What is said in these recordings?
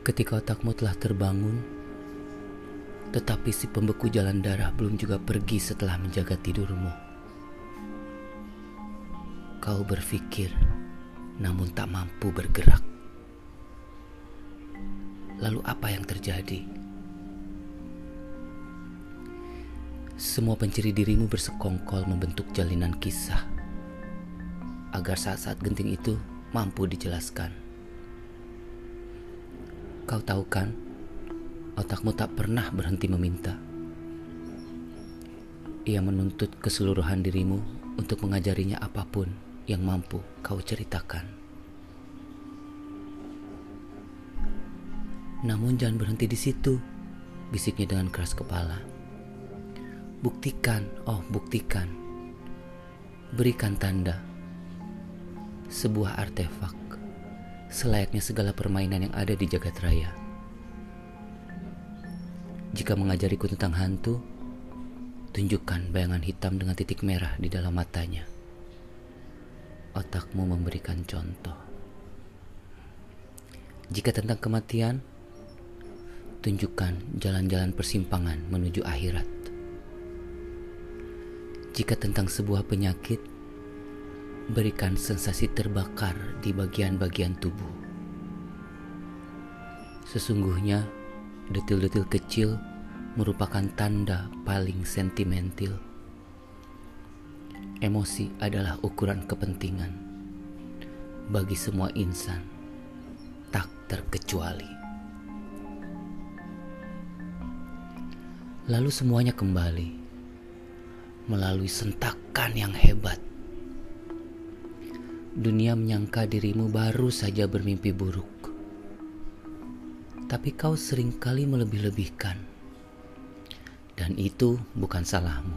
Ketika otakmu telah terbangun, tetapi si pembeku jalan darah belum juga pergi setelah menjaga tidurmu. Kau berpikir, namun tak mampu bergerak. Lalu, apa yang terjadi? Semua penciri dirimu bersekongkol membentuk jalinan kisah agar saat-saat genting itu mampu dijelaskan. Kau tahu kan, otakmu tak pernah berhenti meminta. Ia menuntut keseluruhan dirimu untuk mengajarinya apa pun yang mampu kau ceritakan. Namun jangan berhenti di situ, bisiknya dengan keras kepala. Buktikan, oh buktikan. Berikan tanda. Sebuah artefak selayaknya segala permainan yang ada di jagat raya. Jika mengajariku tentang hantu, tunjukkan bayangan hitam dengan titik merah di dalam matanya. Otakmu memberikan contoh. Jika tentang kematian, tunjukkan jalan-jalan persimpangan menuju akhirat. Jika tentang sebuah penyakit, berikan sensasi terbakar di bagian-bagian tubuh. Sesungguhnya, detil-detil kecil merupakan tanda paling sentimental. Emosi adalah ukuran kepentingan bagi semua insan, tak terkecuali. Lalu semuanya kembali melalui sentakan yang hebat dunia menyangka dirimu baru saja bermimpi buruk. Tapi kau sering kali melebih-lebihkan. Dan itu bukan salahmu.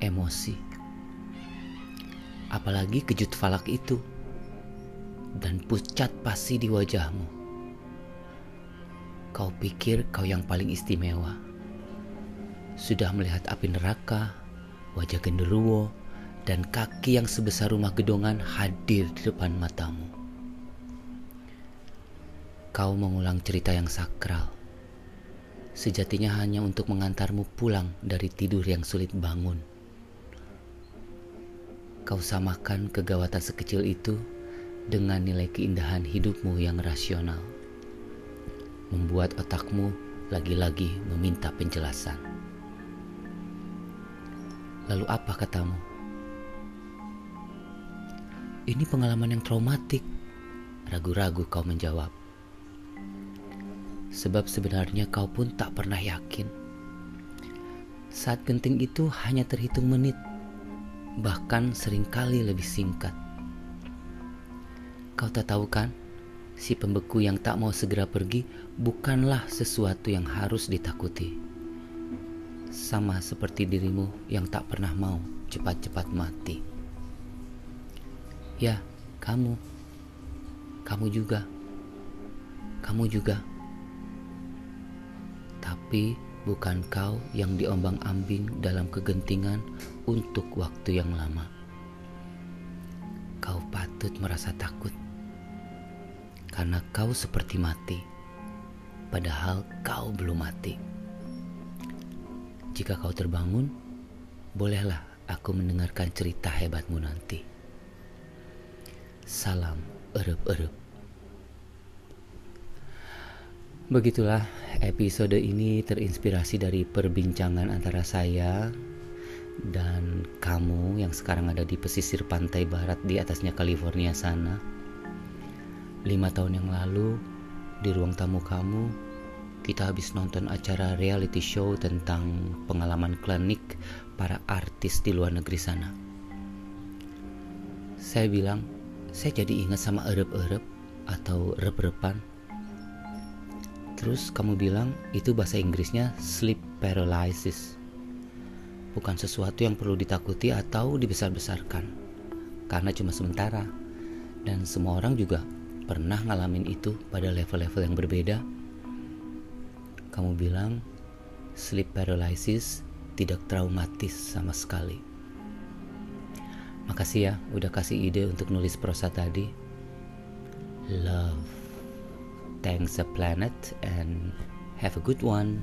Emosi. Apalagi kejut falak itu. Dan pucat pasti di wajahmu. Kau pikir kau yang paling istimewa. Sudah melihat api neraka, wajah genderuwo, dan kaki yang sebesar rumah gedongan hadir di depan matamu. Kau mengulang cerita yang sakral. Sejatinya hanya untuk mengantarmu pulang dari tidur yang sulit bangun. Kau samakan kegawatan sekecil itu dengan nilai keindahan hidupmu yang rasional. Membuat otakmu lagi-lagi meminta penjelasan. Lalu apa katamu? Ini pengalaman yang traumatik. Ragu-ragu kau menjawab. Sebab sebenarnya kau pun tak pernah yakin. Saat genting itu hanya terhitung menit, bahkan sering kali lebih singkat. Kau tak tahu kan, si pembeku yang tak mau segera pergi bukanlah sesuatu yang harus ditakuti. Sama seperti dirimu yang tak pernah mau cepat-cepat mati. Ya, kamu. Kamu juga. Kamu juga. Tapi bukan kau yang diombang-ambing dalam kegentingan untuk waktu yang lama. Kau patut merasa takut karena kau seperti mati, padahal kau belum mati. Jika kau terbangun, bolehlah aku mendengarkan cerita hebatmu nanti. Salam erup-erup. Begitulah episode ini terinspirasi dari perbincangan antara saya dan kamu yang sekarang ada di pesisir pantai barat di atasnya California sana. Lima tahun yang lalu di ruang tamu kamu kita habis nonton acara reality show tentang pengalaman klinik para artis di luar negeri sana. Saya bilang, saya jadi ingat sama erep-erep atau rep-repan. Terus kamu bilang itu bahasa Inggrisnya sleep paralysis. Bukan sesuatu yang perlu ditakuti atau dibesar-besarkan. Karena cuma sementara. Dan semua orang juga pernah ngalamin itu pada level-level yang berbeda. Kamu bilang sleep paralysis tidak traumatis sama sekali. Makasih ya udah kasih ide untuk nulis prosa tadi. Love. thanks the planet and have a good one